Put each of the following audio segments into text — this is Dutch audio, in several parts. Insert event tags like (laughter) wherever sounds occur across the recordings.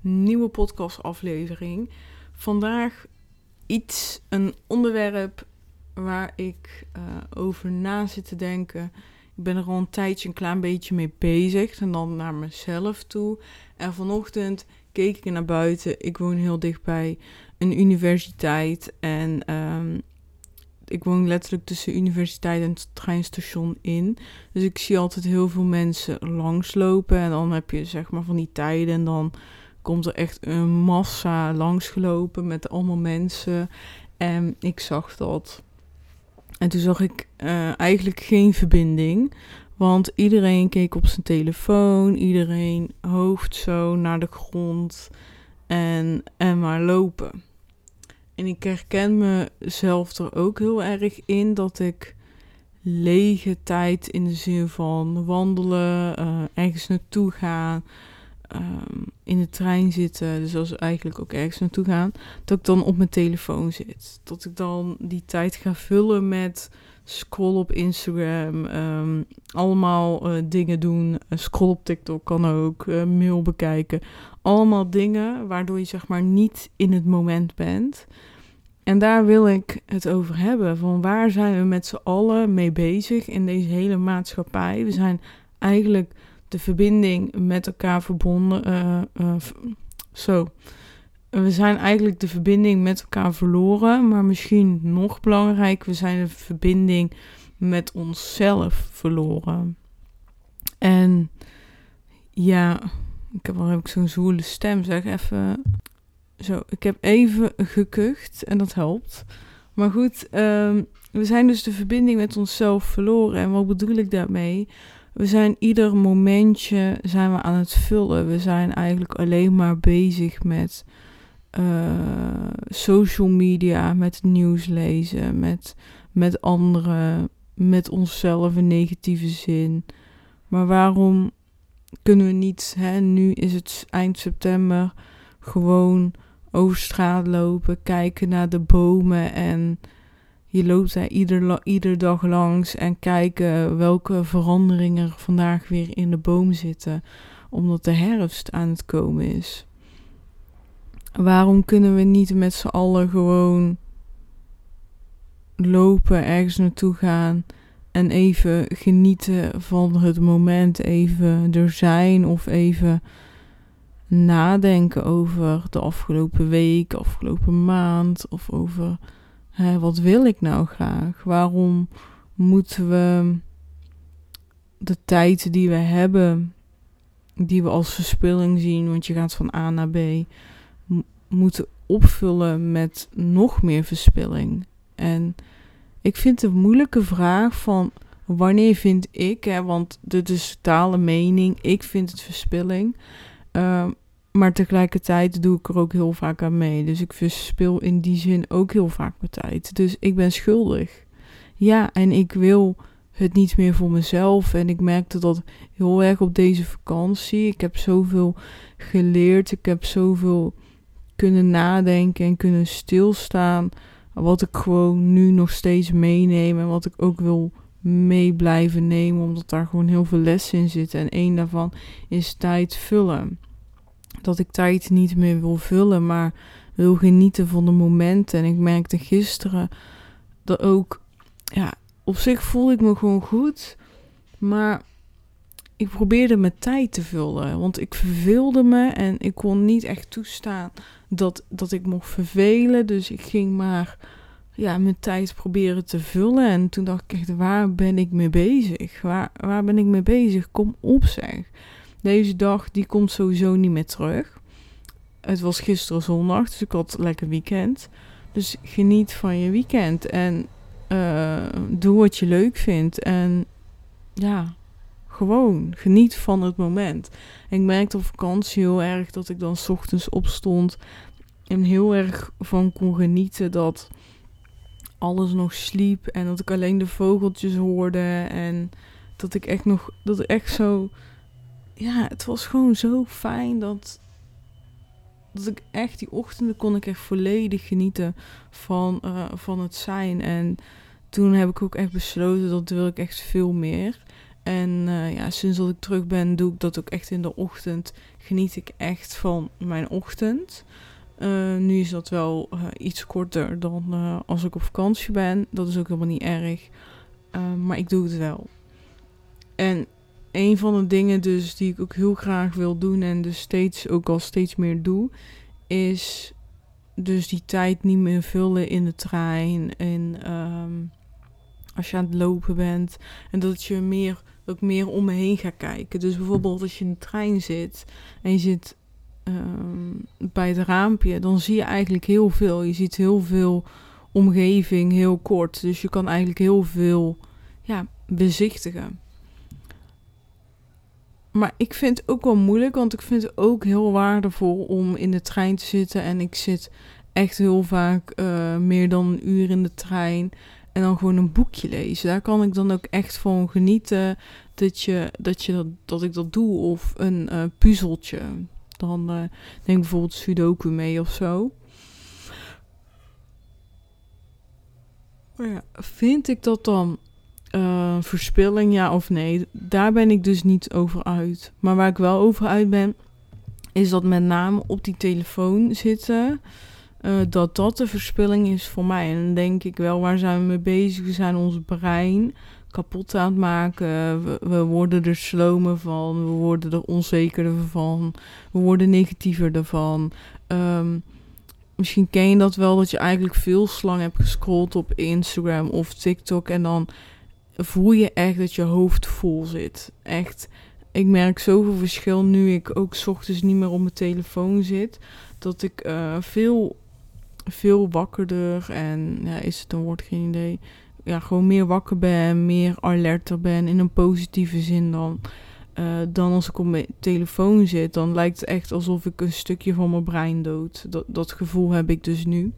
nieuwe podcastaflevering. Vandaag iets, een onderwerp waar ik uh, over na zit te denken. Ik ben er al een tijdje een klein beetje mee bezig en dan naar mezelf toe. En vanochtend keek ik naar buiten. Ik woon heel dichtbij een universiteit en um, ik woon letterlijk tussen universiteit en het treinstation in. Dus ik zie altijd heel veel mensen langslopen. En dan heb je zeg maar van die tijden. En dan komt er echt een massa langsgelopen met allemaal mensen. En ik zag dat. En toen zag ik uh, eigenlijk geen verbinding. Want iedereen keek op zijn telefoon. Iedereen hoofd zo naar de grond. En, en maar lopen. En ik herken mezelf er ook heel erg in dat ik lege tijd in de zin van wandelen, uh, ergens naartoe gaan, um, in de trein zitten, dus als eigenlijk ook ergens naartoe gaan, dat ik dan op mijn telefoon zit. Dat ik dan die tijd ga vullen met scroll op Instagram, um, allemaal uh, dingen doen, uh, scroll op TikTok kan ook, uh, mail bekijken. Allemaal dingen waardoor je zeg maar niet in het moment bent. En daar wil ik het over hebben. Van waar zijn we met z'n allen mee bezig in deze hele maatschappij? We zijn eigenlijk de verbinding met elkaar verbonden. Uh, uh, zo. We zijn eigenlijk de verbinding met elkaar verloren. Maar misschien nog belangrijk, we zijn de verbinding met onszelf verloren. En ja, ik heb, wel heb ik zo'n zwoele stem, zeg even. Zo, ik heb even gekucht en dat helpt. Maar goed, um, we zijn dus de verbinding met onszelf verloren. En wat bedoel ik daarmee? We zijn ieder momentje zijn we aan het vullen. We zijn eigenlijk alleen maar bezig met uh, social media, met nieuws lezen, met, met anderen, met onszelf in negatieve zin. Maar waarom kunnen we niet, hè, nu is het eind september, gewoon over straat lopen, kijken naar de bomen en je loopt daar ieder, dag langs en kijken welke veranderingen er vandaag weer in de boom zitten, omdat de herfst aan het komen is. Waarom kunnen we niet met z'n allen gewoon lopen, ergens naartoe gaan en even genieten van het moment, even er zijn of even nadenken over de afgelopen week, afgelopen maand of over hè, wat wil ik nou graag? Waarom moeten we de tijd die we hebben, die we als verspilling zien, want je gaat van A naar B, moeten opvullen met nog meer verspilling? En ik vind een moeilijke vraag van wanneer vind ik, hè, want dit is totale mening, ik vind het verspilling. Uh, maar tegelijkertijd doe ik er ook heel vaak aan mee. Dus ik verspil in die zin ook heel vaak mijn tijd. Dus ik ben schuldig. Ja, en ik wil het niet meer voor mezelf. En ik merkte dat heel erg op deze vakantie. Ik heb zoveel geleerd. Ik heb zoveel kunnen nadenken en kunnen stilstaan. Wat ik gewoon nu nog steeds meeneem. En wat ik ook wil mee blijven nemen. Omdat daar gewoon heel veel lessen in zitten. En één daarvan is tijd vullen dat ik tijd niet meer wil vullen, maar wil genieten van de momenten. En ik merkte gisteren dat ook, ja, op zich voelde ik me gewoon goed, maar ik probeerde mijn tijd te vullen, want ik verveelde me en ik kon niet echt toestaan dat, dat ik mocht vervelen. Dus ik ging maar ja, mijn tijd proberen te vullen. En toen dacht ik echt, waar ben ik mee bezig? Waar, waar ben ik mee bezig? Kom op zeg. Deze dag die komt sowieso niet meer terug. Het was gisteren zondag, dus ik had lekker weekend. Dus geniet van je weekend en uh, doe wat je leuk vindt. En ja, gewoon geniet van het moment. En ik merkte op vakantie heel erg dat ik dan s ochtends opstond en heel erg van kon genieten dat alles nog sliep en dat ik alleen de vogeltjes hoorde en dat ik echt nog, dat ik echt zo, ja, het was gewoon zo fijn dat, dat ik echt die ochtenden kon ik echt volledig genieten van, uh, van het zijn. En toen heb ik ook echt besloten dat wil ik echt veel meer. En uh, ja, sinds dat ik terug ben, doe ik dat ook echt in de ochtend. Geniet ik echt van mijn ochtend. Uh, nu is dat wel iets korter dan als ik op vakantie ben. Dat is ook helemaal niet erg. maar ik doe het wel. En een van de dingen dus die ik ook heel graag wil doen en dus steeds ook al steeds meer doe, is dus die tijd niet meer vullen in de trein en um, als je aan het lopen bent en dat je meer ook meer om me heen gaat kijken. Dus bijvoorbeeld als je in de trein zit en je zit um, bij het raampje, dan zie je eigenlijk heel veel. Je ziet heel veel omgeving heel kort, dus je kan eigenlijk heel veel ja, bezichtigen. Maar ik vind het ook wel moeilijk, want ik vind het ook heel waardevol om in de trein te zitten. En ik zit echt heel vaak uh, meer dan een uur in de trein. En dan gewoon een boekje lezen. Daar kan ik dan ook echt van genieten dat, je, dat, je dat, ik dat doe. Of een uh, puzzeltje. Dan denk bijvoorbeeld Sudoku mee of zo. Maar ja, vind ik dat dan uh, verspilling, ja of nee? Daar ben ik dus niet over uit. Maar waar ik wel over uit ben, is dat met name op die telefoon zitten. Uh, dat dat de verspilling is voor mij. En dan denk ik wel, waar zijn we mee bezig? We zijn ons brein kapot aan het maken. We, worden er slomer van. We worden er onzekerder van. We worden negatiever ervan. Um, misschien ken je dat wel, dat je eigenlijk veel slang hebt gescrolld op Instagram of TikTok. En dan voel je echt dat je hoofd vol zit. Echt, ik merk zoveel verschil nu ik ook ochtends niet meer op mijn telefoon zit. Dat ik uh, veel, veel wakkerder en ja, is het een woord, geen idee. Ja, gewoon meer wakker ben, meer alerter ben in een positieve zin dan. Uh, dan als ik op mijn telefoon zit, dan lijkt het echt alsof ik een stukje van mijn brein dood. Dat, dat gevoel heb ik dus nu.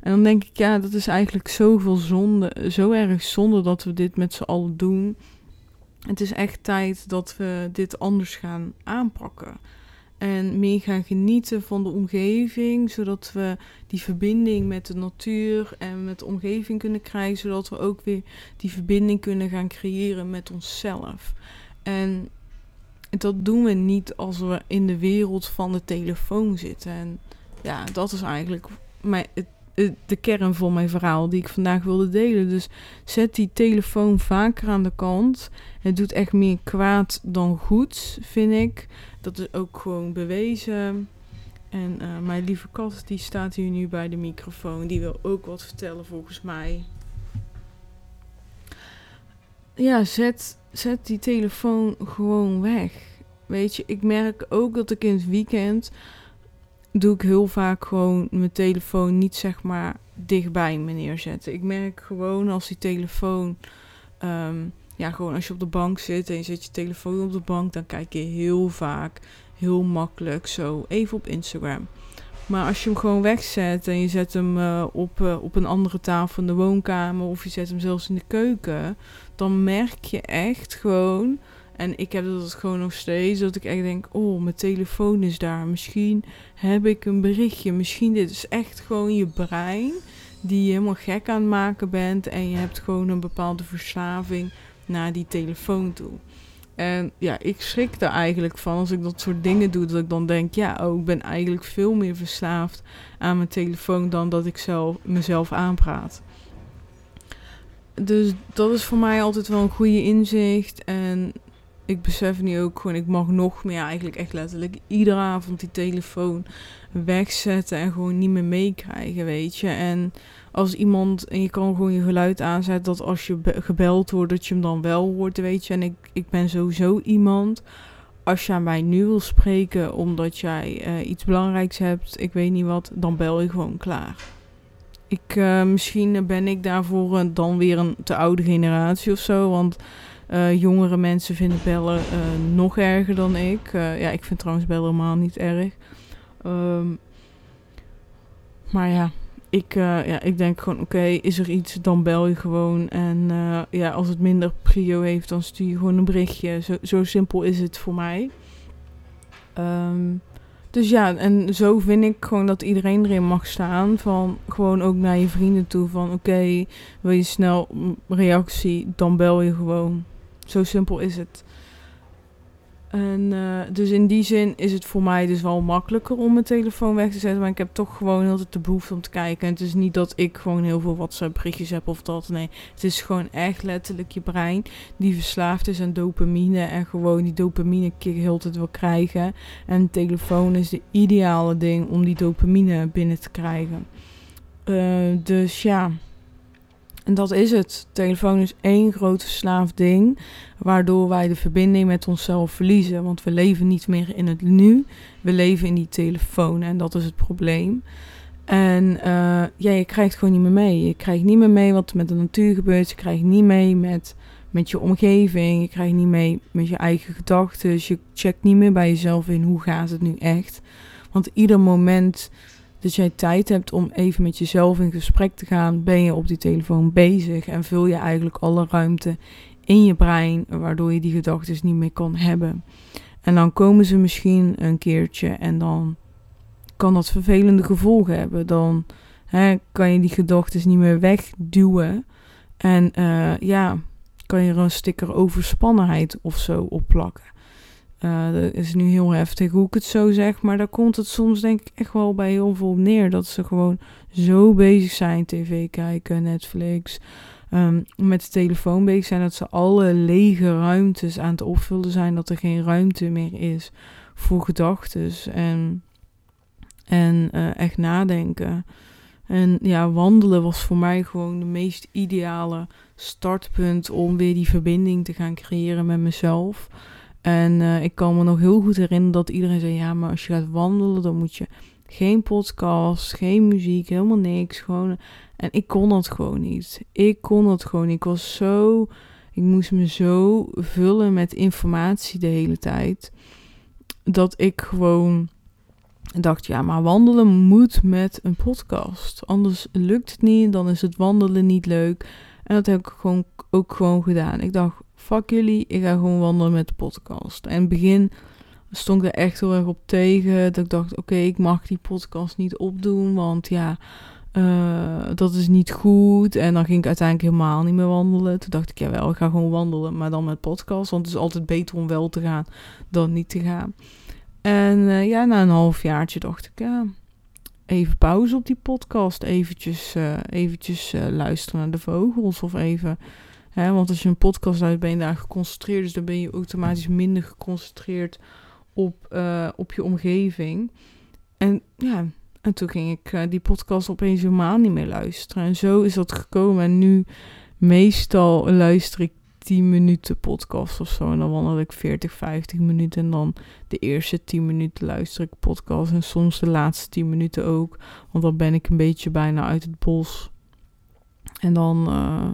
En dan denk ik, ja, dat is eigenlijk zoveel zonde, zo erg zonde dat we dit met z'n allen doen. Het is echt tijd dat we dit anders gaan aanpakken. En meer gaan genieten van de omgeving, zodat we die verbinding met de natuur en met de omgeving kunnen krijgen, zodat we ook weer die verbinding kunnen gaan creëren met onszelf. En dat doen we niet als we in de wereld van de telefoon zitten. En ja, dat is eigenlijk mijn, de kern van mijn verhaal die ik vandaag wilde delen. Dus zet die telefoon vaker aan de kant. Het doet echt meer kwaad dan goed, vind ik. Dat is ook gewoon bewezen. En uh, mijn lieve kat, die staat hier nu bij de microfoon. Die wil ook wat vertellen volgens mij. Ja, zet, zet die telefoon gewoon weg. Weet je, ik merk ook dat ik in het weekend doe ik heel vaak gewoon mijn telefoon niet zeg maar dichtbij me neerzetten. Ik merk gewoon als die telefoon, um, ja, gewoon als je op de bank zit en je zet je telefoon op de bank, dan kijk je heel vaak, heel makkelijk zo even op Instagram. Maar als je hem gewoon wegzet en je zet hem uh, op, uh, op een andere tafel in de woonkamer of je zet hem zelfs in de keuken, dan merk je echt gewoon en ik heb dat gewoon nog steeds. Dat ik echt denk: oh, mijn telefoon is daar. Misschien heb ik een berichtje. Misschien dit is echt gewoon je brein. Die je helemaal gek aan het maken bent. En je hebt gewoon een bepaalde verslaving naar die telefoon toe. En ja, ik schrik er eigenlijk van als ik dat soort dingen doe. Dat ik dan denk: ja, oh, ik ben eigenlijk veel meer verslaafd aan mijn telefoon dan dat ik zelf, mezelf aanpraat. Dus dat is voor mij altijd wel een goede inzicht. En ik besef nu ook gewoon, ik mag nog meer eigenlijk echt letterlijk iedere avond die telefoon wegzetten en gewoon niet meer meekrijgen, weet je. En als iemand, en je kan gewoon je geluid aanzetten dat als je gebeld wordt, dat je hem dan wel hoort, weet je. En ik, ik ben sowieso iemand, als aan mij nu wil spreken omdat jij uh, iets belangrijks hebt, ik weet niet wat, dan bel je gewoon klaar. Ik, uh, misschien ben ik daarvoor dan weer een te oude generatie of zo, want uh, jongere mensen vinden bellen uh, nog erger dan ik. Uh, ja, ik vind trouwens bellen helemaal niet erg. Um, maar ja, ik, ja, ik denk gewoon, oké, is er iets, dan bel je gewoon. En ja, als het minder prio heeft, dan stuur je gewoon een berichtje. Zo, zo simpel is het voor mij. Um, dus ja, en zo vind ik gewoon dat iedereen erin mag staan. Van gewoon ook naar je vrienden toe. Van oké, wil je snel reactie, dan bel je gewoon. Zo simpel is het. En uh, dus in die zin is het voor mij dus wel makkelijker om mijn telefoon weg te zetten. Maar ik heb toch gewoon altijd de behoefte om te kijken. En het is niet dat ik gewoon heel veel WhatsApp berichtjes heb of dat. Nee, het is gewoon echt letterlijk je brein die verslaafd is aan dopamine. En gewoon die dopamine kick heel tijd wil krijgen. En telefoon is de ideale ding om die dopamine binnen te krijgen. Uh, dus ja... En dat is het. Telefoon is één groot verslaafd ding, waardoor wij de verbinding met onszelf verliezen. Want we leven niet meer in het nu, we leven in die telefoon en dat is het probleem. En uh, ja, je krijgt gewoon niet meer mee. Je krijgt niet meer mee wat er met de natuur gebeurt. Je krijgt niet mee met, met je omgeving. Je krijgt niet mee met je eigen gedachten. Je checkt niet meer bij jezelf in hoe gaat het nu echt. Want ieder moment dat jij tijd hebt om even met jezelf in gesprek te gaan, ben je op die telefoon bezig en vul je eigenlijk alle ruimte in je brein, waardoor je die gedachten niet meer kan hebben. En dan komen ze misschien een keertje en dan kan dat vervelende gevolgen hebben. Dan hè, kan je die gedachten niet meer wegduwen. En uh, ja, kan je er een sticker overspannenheid of zo op plakken. Uh, dat is nu heel heftig hoe ik het zo zeg, maar daar komt het soms denk ik echt wel bij heel veel neer. Dat ze gewoon zo bezig zijn, tv kijken, Netflix, um, met de telefoon bezig zijn. Dat ze alle lege ruimtes aan het opvullen zijn, dat er geen ruimte meer is voor gedachten en, en uh, echt nadenken. En ja, wandelen was voor mij gewoon de meest ideale startpunt om weer die verbinding te gaan creëren met mezelf. En uh, ik kan me nog heel goed herinneren dat iedereen zei: ja, maar als je gaat wandelen, dan moet je geen podcast, geen muziek, helemaal niks. Gewoon. En ik kon dat gewoon niet. Ik kon dat gewoon niet. Ik was zo. Ik moest me zo vullen met informatie de hele tijd. Dat ik gewoon dacht: ja, maar wandelen moet met een podcast. Anders lukt het niet. Dan is het wandelen niet leuk. En dat heb ik gewoon, ook gewoon gedaan. Ik dacht: fuck jullie, ik ga gewoon wandelen met de podcast. En in het begin stond ik er echt heel erg op tegen. Dat ik dacht, oké, ik mag die podcast niet opdoen, want ja, uh, dat is niet goed. En dan ging ik uiteindelijk helemaal niet meer wandelen. Toen dacht ik, ja wel, ik ga gewoon wandelen, maar dan met podcast. Want het is altijd beter om wel te gaan dan niet te gaan. En uh, ja, na een halfjaartje dacht ik, ja, even pauze op die podcast. Eventjes, uh, eventjes luisteren naar de vogels of even want als je een podcast uit ben je daar geconcentreerd. Dus dan ben je automatisch minder geconcentreerd op, uh, op je omgeving. En ja, en toen ging ik uh, die podcast opeens helemaal niet meer luisteren. En zo is dat gekomen. En nu meestal luister ik 10 minuten podcast of zo. En dan wandel ik 40, 50 minuten. En dan de eerste 10 minuten luister ik podcast. En soms de laatste 10 minuten ook. Want dan ben ik een beetje bijna uit het bos. En dan, uh,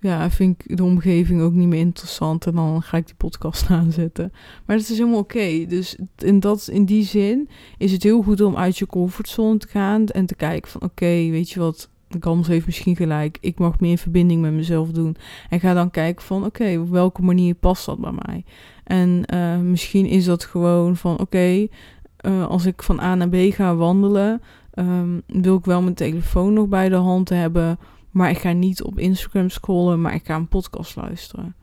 ja, vind ik de omgeving ook niet meer interessant. En dan ga ik die podcast (laughs) aanzetten. Maar dat is helemaal oké. Dus in, dat, in die zin is het heel goed om uit je comfortzone te gaan. En te kijken van oké, weet je wat. Kans heeft misschien gelijk. Ik mag meer verbinding met mezelf doen. En ga dan kijken van oké, op welke manier past dat bij mij. En uh, misschien is dat gewoon van oké, uh, als ik van A naar B ga wandelen. Um, wil ik wel mijn telefoon nog bij de hand hebben maar ik ga niet op Instagram scrollen, maar ik ga een podcast luisteren.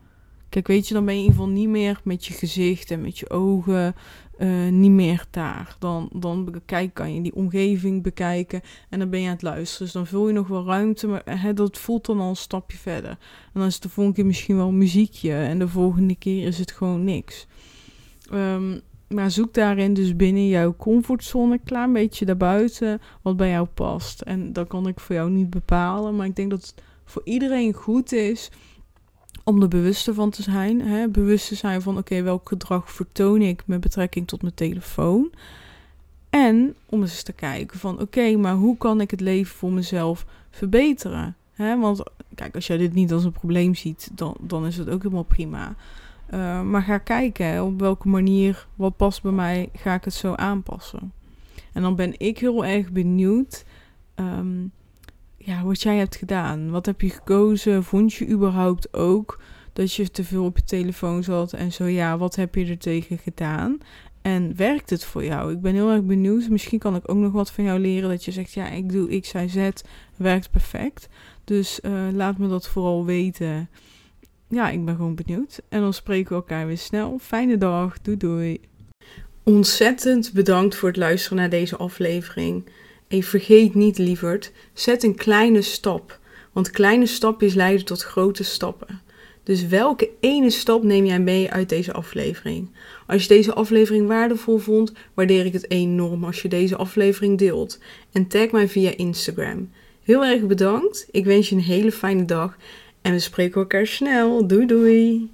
Kijk, weet je, dan ben je in ieder geval niet meer met je gezicht en met je ogen uh, niet meer daar. Dan, dan kijk, kan je die omgeving bekijken en dan ben je aan het luisteren. Dus dan vul je nog wel ruimte, maar hè, dat voelt dan al een stapje verder. En dan is het de volgende keer misschien wel muziekje en de volgende keer is het gewoon niks. Um, maar zoek daarin dus binnen jouw comfortzone een beetje daarbuiten wat bij jou past. En dat kan ik voor jou niet bepalen, maar ik denk dat het voor iedereen goed is om er bewust van te zijn. Hè? Bewust te zijn van oké, welk gedrag vertoon ik met betrekking tot mijn telefoon. En om eens te kijken van oké, maar hoe kan ik het leven voor mezelf verbeteren? Hè? Want kijk, als jij dit niet als een probleem ziet, dan, dan is het ook helemaal prima. Uh, maar ga kijken op welke manier, wat past bij mij, ga ik het zo aanpassen. En dan ben ik heel erg benieuwd ehm, ja, wat jij hebt gedaan. Wat heb je gekozen? Vond je überhaupt ook dat je te veel op je telefoon zat? En zo ja, wat heb je er tegen gedaan? En werkt het voor jou? Ik ben heel erg benieuwd. Misschien kan ik ook nog wat van jou leren. Dat je zegt, ja, ik doe X, Y, Z. Werkt perfect. Dus uh, laat me dat vooral weten. Ja, ik ben gewoon benieuwd. En dan spreken we elkaar weer snel. Fijne dag. Doei doei. Ontzettend bedankt voor het luisteren naar deze aflevering. En vergeet niet, lieverd, zet een kleine stap. Want kleine stapjes leiden tot grote stappen. Dus welke ene stap neem jij mee uit deze aflevering? Als je deze aflevering waardevol vond, waardeer ik het enorm als je deze aflevering deelt. En tag mij via Instagram. Heel erg bedankt. Ik wens je een hele fijne dag. En we spreken elkaar snel. Doei doei.